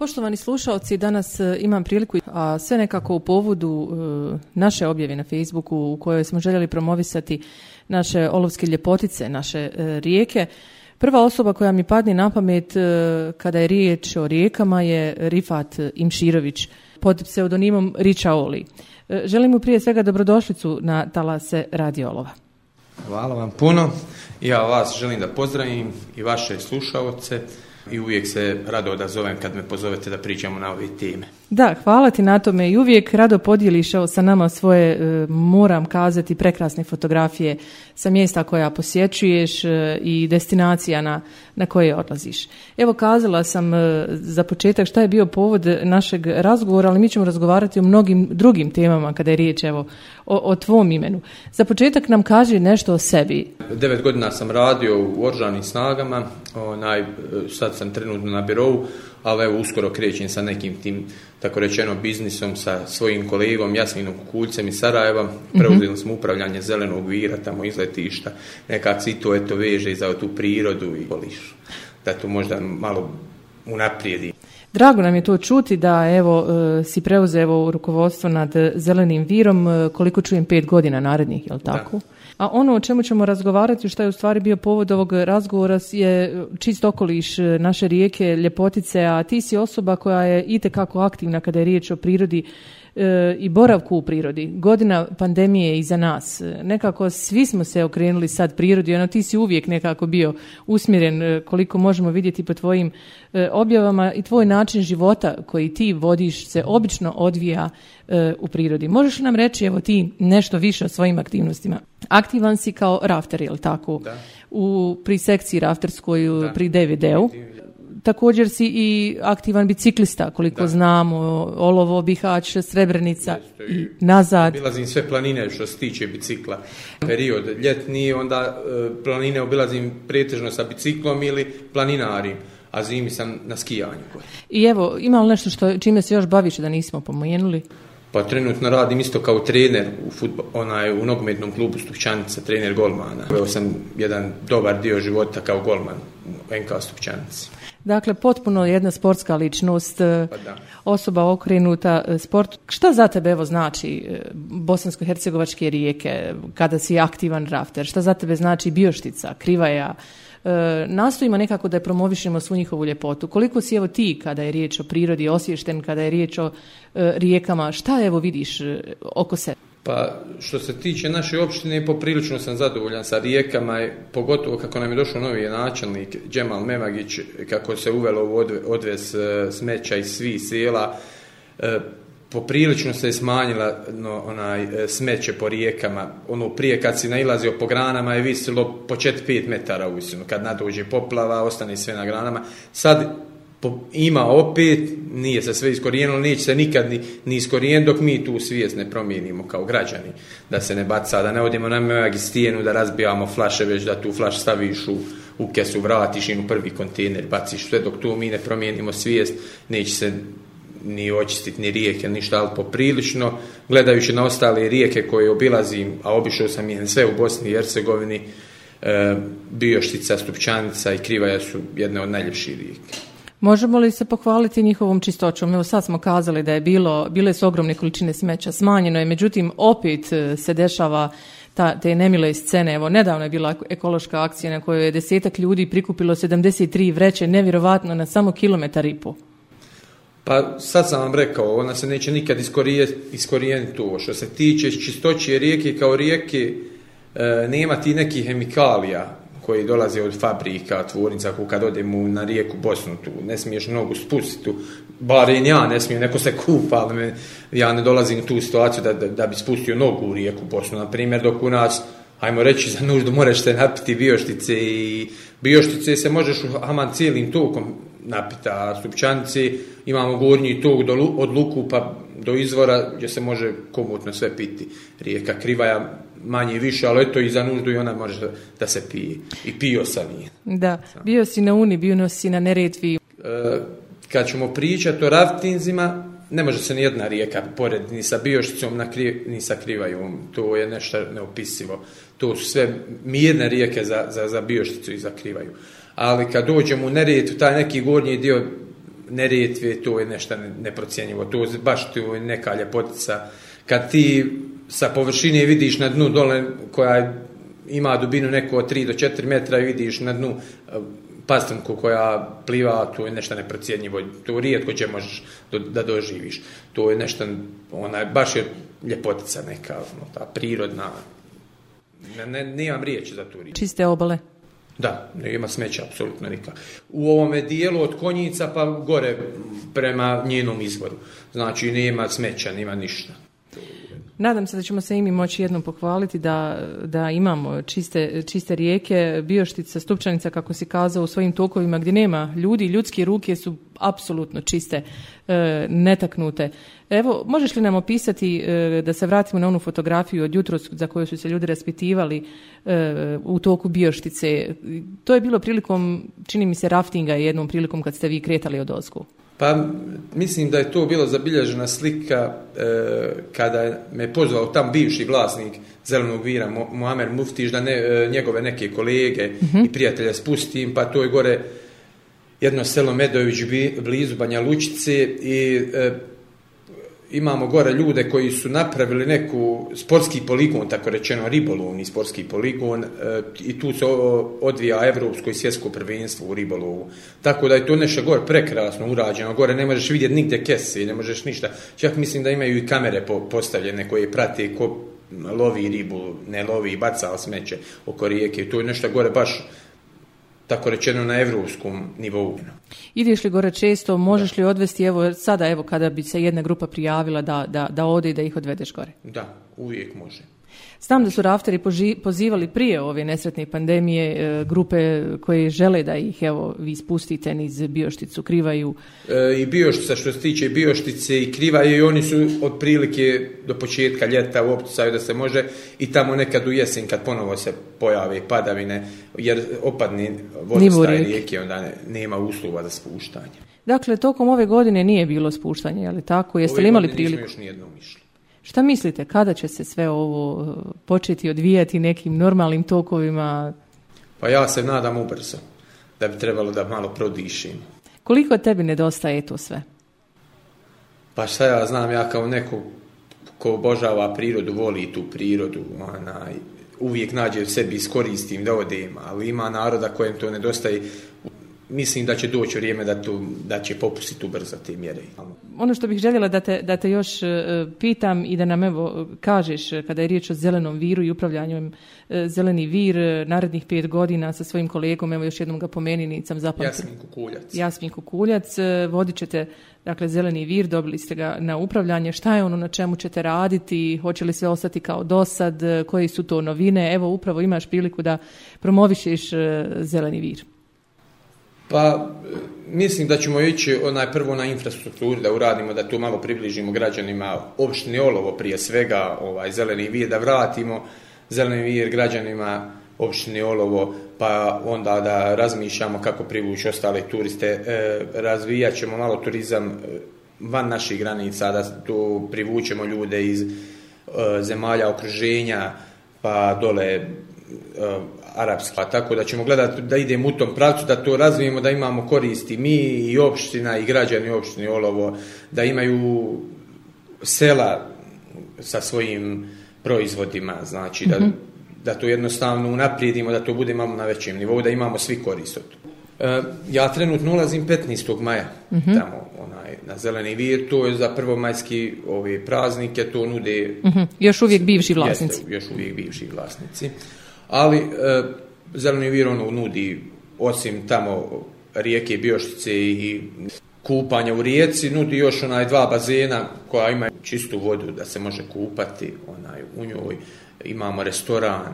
Poštovani slušaoci, danas e, imam priliku, a sve nekako u povodu e, naše objave na Facebooku u kojoj smo željeli promovisati naše olovske ljepotice, naše e, rijeke. Prva osoba koja mi padne na pamet kada je riječ o rijekama je Rifat Imširović pod pseudonimom Riča Oli. Želim mu prije svega dobrodošlicu na talase Radiolova. Hvala vam puno. Ja vas želim da pozdravim i vaše slušaoce i uvijek se rado odazovem kad me pozovete da pričamo na ove teme. Da, hvala ti na tome i uvijek rado podijeliš sa nama svoje, e, moram kazati, prekrasne fotografije sa mjesta koja posjećuješ e, i destinacija na, na koje odlaziš. Evo kazala sam e, za početak šta je bio povod našeg razgovora, ali mi ćemo razgovarati o mnogim drugim temama kada je riječ evo, o, tvom imenu. Za početak nam kaže nešto o sebi. Devet godina sam radio u oružanim snagama, onaj, sad sam trenutno na birovu, ali evo uskoro krećem sa nekim tim, tako rečeno, biznisom sa svojim kolegom Jasminom Kukuljcem iz Sarajeva. Mhm. Preuzeli smo upravljanje zelenog vira, tamo izletišta, neka to eto veže za tu prirodu i okoliš. Da to možda malo unaprijedi. Drago nam je to čuti da evo e, si preuzeo rukovodstvo nad zelenim virom e, koliko čujem pet godina narednih, je li tako? a ono o čemu ćemo razgovarati, što je u stvari bio povod ovog razgovora, je čist okoliš e, naše rijeke, ljepotice, a ti si osoba koja je itekako aktivna kada je riječ o prirodi e, i boravku u prirodi. Godina pandemije je iza nas. E, nekako svi smo se okrenuli sad prirodi, ono ti si uvijek nekako bio usmjeren koliko možemo vidjeti po tvojim objavama i tvoj način života koji ti vodiš se obično odvija u prirodi. Možeš li nam reći evo ti nešto više o svojim aktivnostima? Aktivan si kao rafter, jel tako? U, pri sekciji rafterskoj, pri DVD-u. Također si i aktivan biciklista, koliko znamo, Olovo, Bihać, Srebrenica i nazad. Obilazim sve planine što se tiče bicikla. Period ljetni, onda e, planine obilazim pretežno sa biciklom ili planinarim a zimi sam na skijanju. I evo, ima li nešto što, čime se još baviš da nismo pomojenuli. Pa trenutno radim isto kao trener u, futbol, onaj, u nogometnom klubu Stupčanica, trener golmana. Veo sam jedan dobar dio života kao golman u NK Stupčanici. Dakle, potpuno jedna sportska ličnost, e, pa osoba okrenuta e, sport. Šta za tebe evo znači e, bosansko-hercegovačke rijeke, kada si aktivan rafter? Šta za tebe znači Bioštica, Krivaja, E, nastojimo nekako da je promovišemo svu njihovu ljepotu. Koliko si evo ti kada je riječ o prirodi osviješten, kada je riječ o e, rijekama, šta evo vidiš e, oko sebe? Pa što se tiče naše opštine, poprilično sam zadovoljan sa rijekama, pogotovo kako nam je došao novi načelnik Džemal Memagić, kako se uvelo u odvez smeća iz svih sela, poprilično se je smanjila onaj, e, smeće po rijekama. Ono prije kad si nailazio po granama je visilo po 4-5 metara uvisno. Kad nadođe poplava, ostane sve na granama. Sad ima opet, nije se sve iskorijenilo, neće se nikad ni, ni iskorijen dok mi tu svijest ne promijenimo kao građani. Da se ne baca, da ne odemo na stijenu, da razbijamo flaše, već da tu flaš staviš u, u kesu, vratiš i u prvi kontejner, baciš sve, dok tu mi ne promijenimo svijest, neće se ni očistiti ni rijeke, ništa, ali poprilično. Gledajući na ostale rijeke koje obilazim, a obišao sam je sve u Bosni i Hercegovini, e, Bioštica, Stupčanica i Krivaja su jedne od najljepših rijeke. Možemo li se pohvaliti njihovom čistoćom? Evo sad smo kazali da je bilo, bile su ogromne količine smeća, smanjeno je, međutim opet e, se dešava ta, te nemile scene. Evo, nedavno je bila ekološka akcija na kojoj je desetak ljudi prikupilo 73 vreće, nevjerovatno na samo kilometar i po. Pa sad sam vam rekao, ona se neće nikad iskorijeniti to. Što se tiče čistoće rijeke, kao rijeke e, nema ti nekih hemikalija koji dolaze od fabrika, tvornica, ako kad na rijeku Bosnu, tu ne smiješ nogu spustiti, bar i ja ne smijem, neko se kupa, ali ja ne dolazim u tu situaciju da, da, da, bi spustio nogu u rijeku Bosnu, na primjer, dok u nas, ajmo reći, za nuždu moraš se napiti bioštice i bioštice se možeš aman cijelim tokom napita stupčanci, imamo gornji tog do, od Luku pa do izvora gdje se može komutno sve piti. Rijeka Krivaja manje i više, ali eto i za nuždu i ona može da se pije. I pio sam je. Da, bio si na Uni, bio si na Neretvi. E, kad ćemo pričati o raftinzima, ne može se ni jedna rijeka pored ni sa Biošicom, ni sa Krivajom. To je nešto neopisivo. To su sve mirne rijeke za, za, za biošticu i zakrivaju. Ali kad dođemo u Neretvu, taj neki gornji dio Neretve, to je nešto neprocjenjivo. To je baš tu neka ljepotica. Kad ti sa površine vidiš na dnu dole koja ima dubinu neko od 3 do 4 metra i vidiš na dnu eh, pastanku koja pliva, to je nešto neprocjenjivo, to rijetko će možeš da doživiš. To je nešto, ona, baš je ljepotica neka, ono, ta prirodna ne, ne, nemam za tu riječ. Čiste obale? Da, nema smeća, apsolutno nikak. U ovome dijelu od konjica pa gore prema njenom izvoru. Znači, nema smeća, nema ništa. Nadam se da ćemo se i mi moći jednom pohvaliti da, da imamo čiste, čiste rijeke, Bioštica, Stupčanica, kako si kazao, u svojim tokovima gdje nema ljudi, ljudske ruke su apsolutno čiste, e, netaknute. Evo, možeš li nam opisati e, da se vratimo na onu fotografiju od jutros za koju su se ljudi raspitivali e, u toku Bioštice? To je bilo prilikom, čini mi se, raftinga jednom prilikom kad ste vi kretali od Osku. Pa mislim da je to bila zabilježena slika e, kada me pozvao tam bivši vlasnik zelenog vira Muamer Muftiš da ne, e, njegove neke kolege mhm. i prijatelja spustim, pa to je gore jedno selo Medović blizu Banja Lučice i e, imamo gore ljude koji su napravili neku sportski poligon, tako rečeno ribolovni sportski poligon e, i tu se odvija evropsko i svjetsko prvenstvo u ribolovu. Tako da je to nešto gore prekrasno urađeno, gore ne možeš vidjeti nigdje kese, ne možeš ništa. Čak mislim da imaju i kamere postavljene koje prate ko lovi ribu, ne lovi i baca smeće oko rijeke. To je nešto gore baš tako rečeno na europskom nivou. Ideš li gore često, možeš li odvesti, evo sada, evo kada bi se jedna grupa prijavila da, da, da ode i da ih odvedeš gore? Da, uvijek može. Znam da su rafteri pozivali prije ove nesretne pandemije e, grupe koje žele da ih evo vi spustite niz Biošticu, Krivaju. E, I Bioštica što se tiče Bioštice i Krivaju i oni su otprilike do početka ljeta u opticaju da se može i tamo nekad u jesen kad ponovo se pojave padavine jer opadni vodostaj rijeke onda nema uslova za spuštanje. Dakle, tokom ove godine nije bilo spuštanje, ali tako? Jeste li imali priliku? Ove godine nismo još nijednom išli. Šta mislite, kada će se sve ovo uh, početi odvijati nekim normalnim tokovima? Pa ja se nadam ubrzo, da bi trebalo da malo prodišim. Koliko tebi nedostaje to sve? Pa šta ja znam, ja kao neko ko obožava prirodu, voli tu prirodu, uvijek nađe u sebi, iskoristim da odem, ali ima naroda kojem to nedostaje mislim da će doći vrijeme da, tu, da će popustiti ubrzo te mjere. Ono što bih željela da te, da te još e, pitam i da nam evo kažeš e, kada je riječ o zelenom viru i upravljanju e, zeleni vir narednih pet godina sa svojim kolegom, evo još jednom ga pomeni, sam zapamtila. Jasmin Kukuljac. Jasmin Kukuljac, vodit ćete dakle, zeleni vir, dobili ste ga na upravljanje, šta je ono na čemu ćete raditi, hoće li sve ostati kao dosad, koje su to novine, evo upravo imaš priliku da promovišeš zeleni vir. Pa e, mislim da ćemo ići onaj, prvo na infrastrukturu, da uradimo, da tu malo približimo građanima, opštine Olovo prije svega, ovaj, zeleni vir, da vratimo zeleni vir građanima opštine Olovo, pa onda da razmišljamo kako privući ostale turiste, e, razvijat ćemo malo turizam e, van naših granica, da tu privućemo ljude iz e, zemalja okruženja, pa dole Um, arapski. Pa tako da ćemo gledati da idemo u tom pravcu, da to razvijemo, da imamo koristi mi i opština i građani opštine Olovo, da imaju sela sa svojim proizvodima, znači da, mhm. da to jednostavno unaprijedimo, da to bude na većem nivou, da imamo svi korist od uh, Ja trenutno ulazim 15. maja mhm. tamo onaj, na Zeleni vir, to je za prvomajski ove praznike, to nude... Mhm. Još uvijek bivši vlasnici. još uvijek bivši vlasnici ali e, Zeleni Vir ono nudi osim tamo rijeke Bioštice i kupanja u rijeci, nudi još onaj dva bazena koja ima čistu vodu da se može kupati onaj, u njoj. Imamo restoran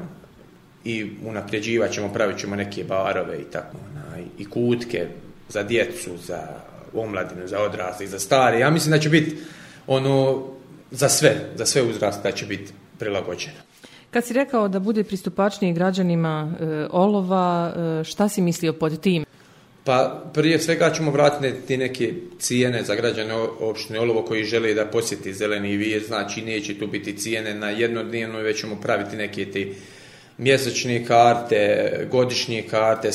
i unapređivat ćemo, pravit ćemo neke barove i i kutke za djecu, za omladinu, za odrasle i za stare. Ja mislim da će biti ono za sve, za sve uzraste da će biti prilagođeno. Kad si rekao da bude pristupačniji građanima e, olova, e, šta si mislio pod tim? Pa prije svega ćemo vratiti neke cijene za građane opštine Olovo koji žele da posjeti zeleni vir, znači neće tu biti cijene na jednodnevno i već ćemo praviti neke te mjesečne karte, godišnje karte,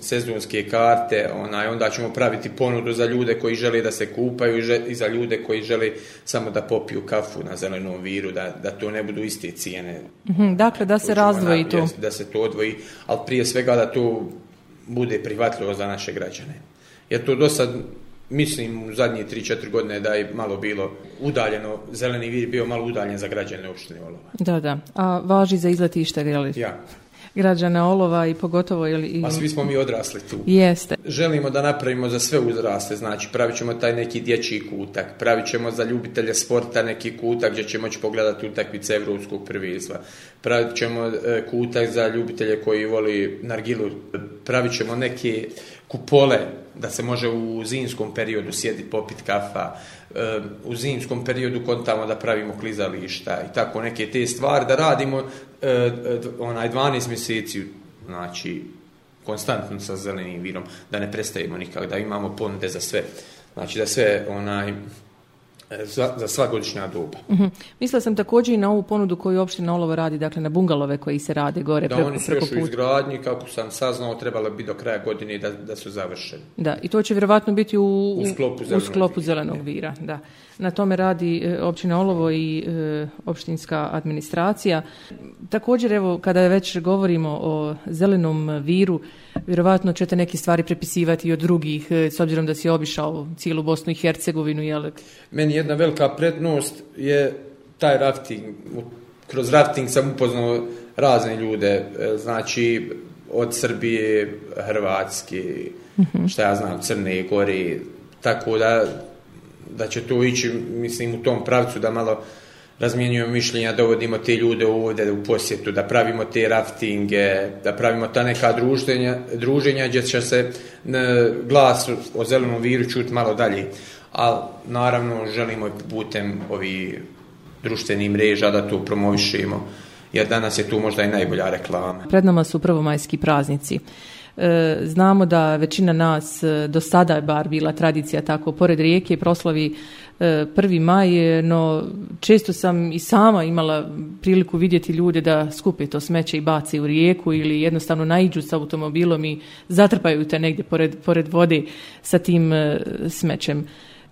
sezonske karte, onaj, onda ćemo praviti ponudu za ljude koji žele da se kupaju i za ljude koji žele samo da popiju kafu na zelenom viru, da, da to ne budu iste cijene. Mhm, dakle, da se razdvoji to. Da se to odvoji, ali prije svega da to bude prihvatljivo za naše građane. Jer to do sad mislim u zadnje 3-4 godine da je malo bilo udaljeno, zeleni vir bio malo udaljen za građane opštine Olova. Da, da. A važi za izletište, jel? Ja. Građane Olova i pogotovo... Ili... Pa svi smo mi odrasli tu. Jeste. Želimo da napravimo za sve uzraste, znači pravit ćemo taj neki dječji kutak, pravit ćemo za ljubitelje sporta neki kutak gdje će moći pogledati utakmice Evropskog prvenstva, pravit ćemo e, kutak za ljubitelje koji voli nargilu, pravit ćemo neki kupole da se može u zimskom periodu sjediti popit kafa, u zimskom periodu kontamo da pravimo klizališta i tako neke te stvari, da radimo e, onaj 12 mjeseci, znači konstantno sa zelenim vinom, da ne prestajemo nikak, da imamo ponude za sve. Znači da sve onaj za, za sva godišnja doba. Mhm. Mislila sam također i na ovu ponudu koju opština Olova radi, dakle na bungalove koji se rade gore da, oni su još u izgradnji, kako sam saznao, trebalo bi do kraja godine da, da su završeni. Da, i to će vjerojatno biti u, u sklopu zelenog, u sklopu zelenog vira. Da. Na tome radi e, općina Olovo i e, opštinska administracija. Također, evo, kada već govorimo o zelenom viru, vjerovatno ćete neke stvari prepisivati i od drugih, e, s obzirom da si obišao cijelu Bosnu i Hercegovinu, jel? Meni jedna velika prednost je taj rafting. Kroz rafting sam upoznao razne ljude, e, znači od Srbije, Hrvatske, mhm. šta ja znam, Crne Gori, tako da, da će to ići, mislim, u tom pravcu da malo razmjenjujemo mišljenja, dovodimo te ljude ovdje u posjetu, da pravimo te raftinge, da pravimo ta neka druženja, druženja gdje će se glas o zelenom viru čuti malo dalje. a naravno želimo putem ovi društvenih mreža da to promovišemo, jer danas je tu možda i najbolja reklama. Pred nama su prvomajski praznici. E, znamo da većina nas e, do sada je bar bila tradicija tako, pored rijeke i proslovi, E, prvi maj, no često sam i sama imala priliku vidjeti ljude da skupe to smeće i baci u rijeku ili jednostavno naiđu sa automobilom i zatrpaju te negdje pored, pored vode sa tim e, smećem.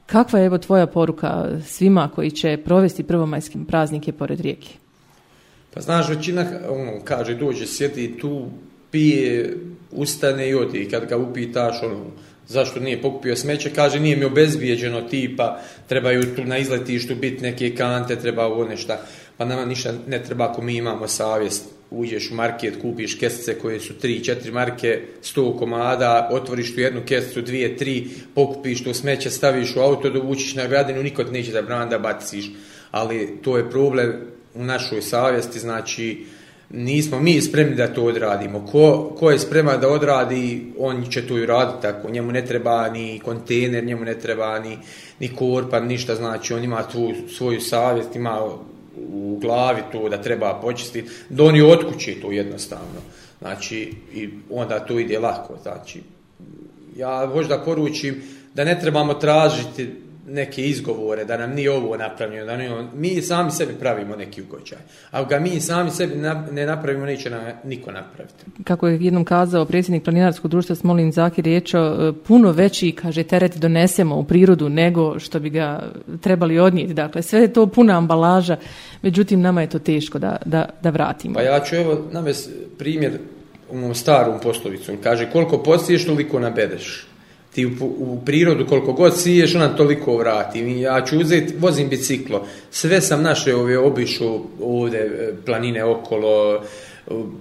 Kakva je evo tvoja poruka svima koji će provesti prvomajskim praznike pored rijeke? Pa znaš, većina ono, kaže dođe, sjeti tu, pije, ustane i odi. Kad ga upitaš, ono, zašto nije pokupio smeće, kaže nije mi obezbijeđeno tipa, trebaju tu na izletištu biti neke kante, treba ovo nešta, pa nama ništa ne treba ako mi imamo savjest. Uđeš u market, kupiš kestice koje su 3-4 marke, 100 komada, otvoriš tu jednu kesticu, dvije, tri, pokupiš to smeće, staviš u auto, dovučiš na gradinu, niko neće da branda baciš. Ali to je problem u našoj savjesti, znači nismo mi spremni da to odradimo. Ko, ko je spreman da odradi, on će to i raditi tako. Njemu ne treba ni kontejner, njemu ne treba ni, ni korpa, ništa. Znači, on ima tu svoju savjest, ima u glavi to da treba počistiti, da oni otkući to jednostavno. Znači, i onda to ide lako. Znači, ja možda poručim da ne trebamo tražiti neke izgovore, da nam nije ovo napravljeno, da nije, mi sami sebi pravimo neki ugođaj. A ga mi sami sebi ne napravimo, neće nam niko napraviti. Kako je jednom kazao predsjednik planinarskog društva Smolin Zaki Riječo, e, puno veći, kaže, teret donesemo u prirodu nego što bi ga trebali odnijeti. Dakle, sve je to puna ambalaža, međutim, nama je to teško da, da, vratimo. Pa ja ću evo namest primjer u starom On Kaže, koliko postiješ, toliko nabedeš ti u, prirodu koliko god siješ, ona toliko vrati. Ja ću uzeti, vozim biciklo, sve sam naše ove obišao ovdje, e, planine okolo, e,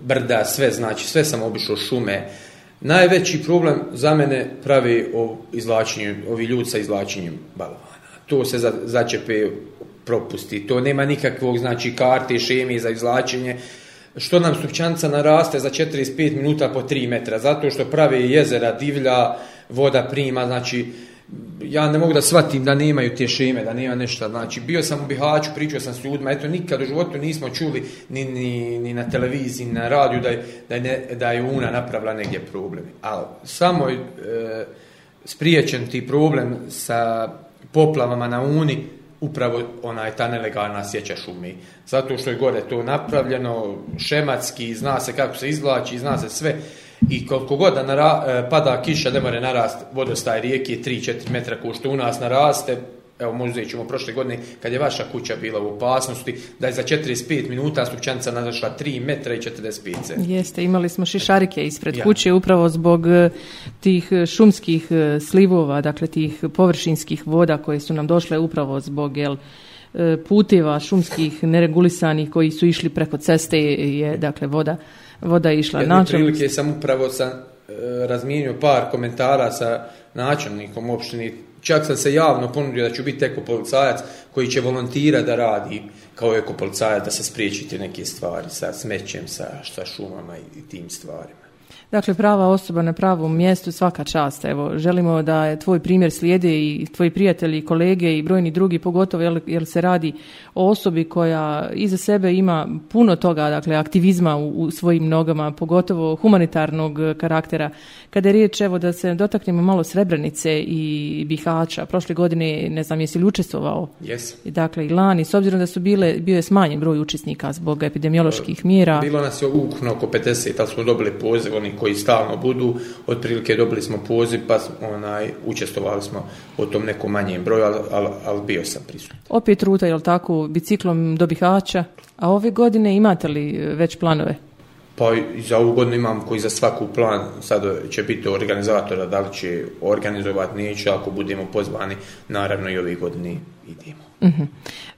brda, sve znači, sve sam obišao šume. Najveći problem za mene pravi o izvlačenju, ovi ljudi sa izlačenjem balovana. To se za, začepe propusti, to nema nikakvog znači karte, šeme za izlačenje što nam stupčanca naraste za 45 minuta po 3 metra, zato što pravi jezera divlja, voda prima, znači ja ne mogu da shvatim da nemaju te šeme, da nema nešto. Znači, bio sam u Bihaću, pričao sam s ljudima, eto, nikad u životu nismo čuli ni, ni, ni na televiziji, ni na radiju da je, da, da je Una napravila negdje problemi. Ali samo je e, spriječen ti problem sa poplavama na Uni, upravo ona je ta nelegalna sjeća šumi, Zato što je gore to napravljeno, šematski, zna se kako se izvlači, zna se sve i koliko god da e, pada kiša, ne more narast vodostaj rijeke 3-4 metra ko što u nas naraste, evo možda ćemo prošle godine kad je vaša kuća bila u opasnosti da je za 45 minuta stupčanica nadašla 3 metra i 45 cent. Jeste, imali smo šišarike ispred kuće upravo zbog e, tih e, šumskih slivova, dakle tih površinskih voda koje su nam došle upravo zbog jel, puteva šumskih neregulisanih koji su išli preko ceste je dakle voda voda išla. Jedne Načelnik... prilike sam upravo sam e, razmijenio par komentara sa načelnikom opštini. Čak sam se javno ponudio da ću biti ekopolicajac koji će volontira da radi kao ekopolicajac da se spriječite neke stvari sa smećem, sa, sa šumama i tim stvarima. Dakle, prava osoba na pravom mjestu svaka čast. Evo, želimo da tvoj primjer slijede i tvoji prijatelji, kolege i brojni drugi, pogotovo jer, se radi o osobi koja iza sebe ima puno toga, dakle, aktivizma u, svojim nogama, pogotovo humanitarnog karaktera. Kada je riječ, evo, da se dotaknemo malo Srebrenice i Bihaća. Prošle godine, ne znam, jesi li učestvovao? Jesam. Dakle, i lani, s obzirom da su bile, bio je smanjen broj učesnika zbog epidemioloških mjera. Bilo nas je ukupno oko 50, ali smo dobili koji stalno budu, otprilike dobili smo poziv pa onaj, učestvovali smo o tom nekom manjem broju, ali, bio sam prisutan. Opet ruta, jel tako, biciklom do Bihaća, a ove godine imate li e, već planove? Pa za ovu godinu imam koji za svaku plan, sad će biti organizatora, da li će organizovat, neće, ako budemo pozvani, naravno i ovih godini idemo. Mhm.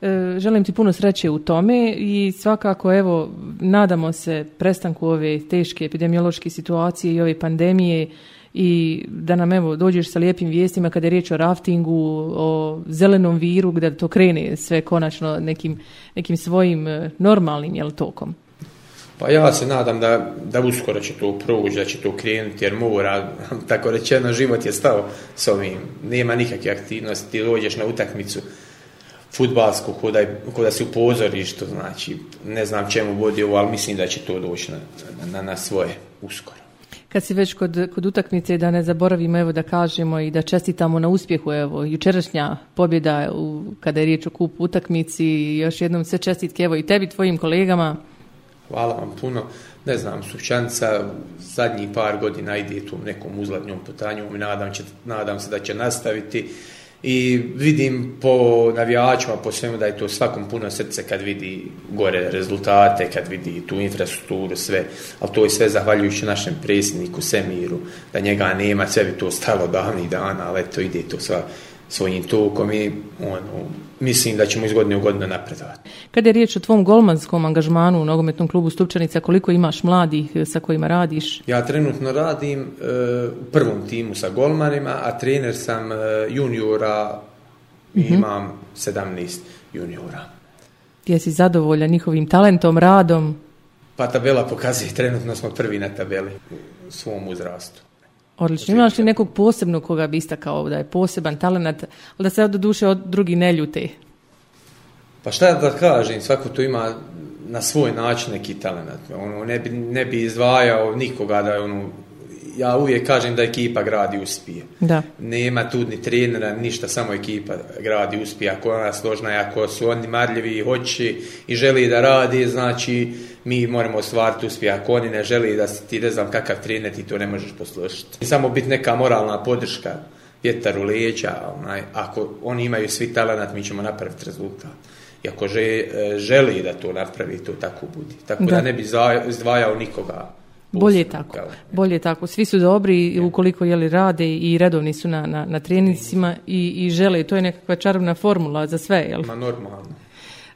E, želim ti puno sreće u tome i svakako evo nadamo se prestanku ove teške epidemiološke situacije i ove pandemije i da nam evo dođeš sa lijepim vijestima kada je riječ o raftingu, o zelenom viru, da to krene sve konačno nekim, nekim svojim e, normalnim jel, tokom. Pa ja se nadam da, da uskoro će to proći, da će to krenuti, jer mora, tako rečeno, život je stao s ovim. Nema nikakve aktivnosti, ti dođeš na utakmicu futbalsku, ko da, si u pozorištu, znači, ne znam čemu vodi ovo, ali mislim da će to doći na, na, na svoje uskoro. Kad si već kod, kod utakmice, da ne zaboravimo, evo da kažemo i da čestitamo na uspjehu, evo, jučerašnja pobjeda u, kada je riječ o kupu utakmici, još jednom sve čestitke, evo i tebi, tvojim kolegama. Hvala vam puno. Ne znam, Sušćanca zadnjih par godina ide tu nekom uzladnjom putanju i nadam, nadam se da će nastaviti. I vidim po navijačima, po svemu da je to svakom puno srce kad vidi gore rezultate, kad vidi tu infrastrukturu, sve. Ali to je sve zahvaljujući našem predsjedniku Semiru, da njega nema, sve bi to stalo davnih dana, ali to ide to sva svojim tokom i ono, mislim da ćemo iz godine u godinu napredovati. Kada je riječ o tvom golmanskom angažmanu u nogometnom klubu Stupčanica, koliko imaš mladih eh, sa kojima radiš? Ja trenutno radim eh, u prvom timu sa golmanima, a trener sam e, juniora, mm imam 17 juniora. Jesi zadovoljan njihovim talentom, radom? Pa tabela pokazuje, trenutno smo prvi na tabeli u svom uzrastu. Odlično. Imaš li nekog posebnog koga bi istakao da je poseban talent, ali da se od duše od drugi ne ljute? Pa šta da kažem, svako to ima na svoj način neki talent. Ono, ne, bi, ne bi izdvajao nikoga da je ono ja uvijek kažem da ekipa gradi uspije. Da. Nema tu ni trenera, ništa, samo ekipa gradi uspije. Ako ona složna ako su oni marljivi i hoće i želi da radi, znači mi moramo ostvariti uspije. Ako oni ne želi da si ti ne znam kakav trener, ti to ne možeš poslušati. Samo biti neka moralna podrška, vjetar u leđa, onaj, ako oni imaju svi talenat, mi ćemo napraviti rezultat. I ako e, želi da to napravi, to tako budi. Tako da, da ne bi izdvajao nikoga. Bolje je tako. Bolje je tako. Svi su dobri i ukoliko jeli rade i redovni su na, na, na trenicima i, i žele. to je nekakva čarobna formula za sve. Jel? Ma normalno.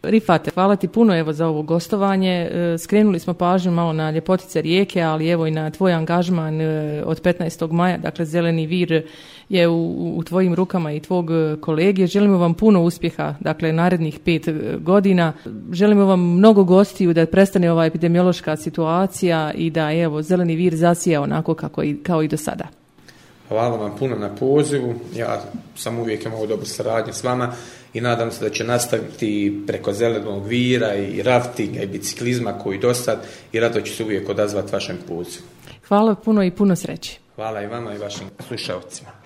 Rifate, hvala ti puno evo za ovo gostovanje. E, skrenuli smo pažnju malo na ljepotice rijeke, ali evo i na tvoj angažman e, od 15. maja, dakle Zeleni vir je u, tvojim rukama i tvog e, kolege. Želimo vam puno uspjeha, dakle narednih pet godina. Želimo vam mnogo gostiju da prestane ova epidemiološka situacija i da evo Zeleni vir zasija onako kako i, kao i do sada. Hvala vam puno na pozivu. Ja sam uvijek imao dobro saradnju s vama i nadam se da će nastaviti preko zelenog vira i raftinga i biciklizma koji sad i rado će se uvijek odazvati vašem pozivu. Hvala puno i puno sreće. Hvala i vama i vašim slušalcima.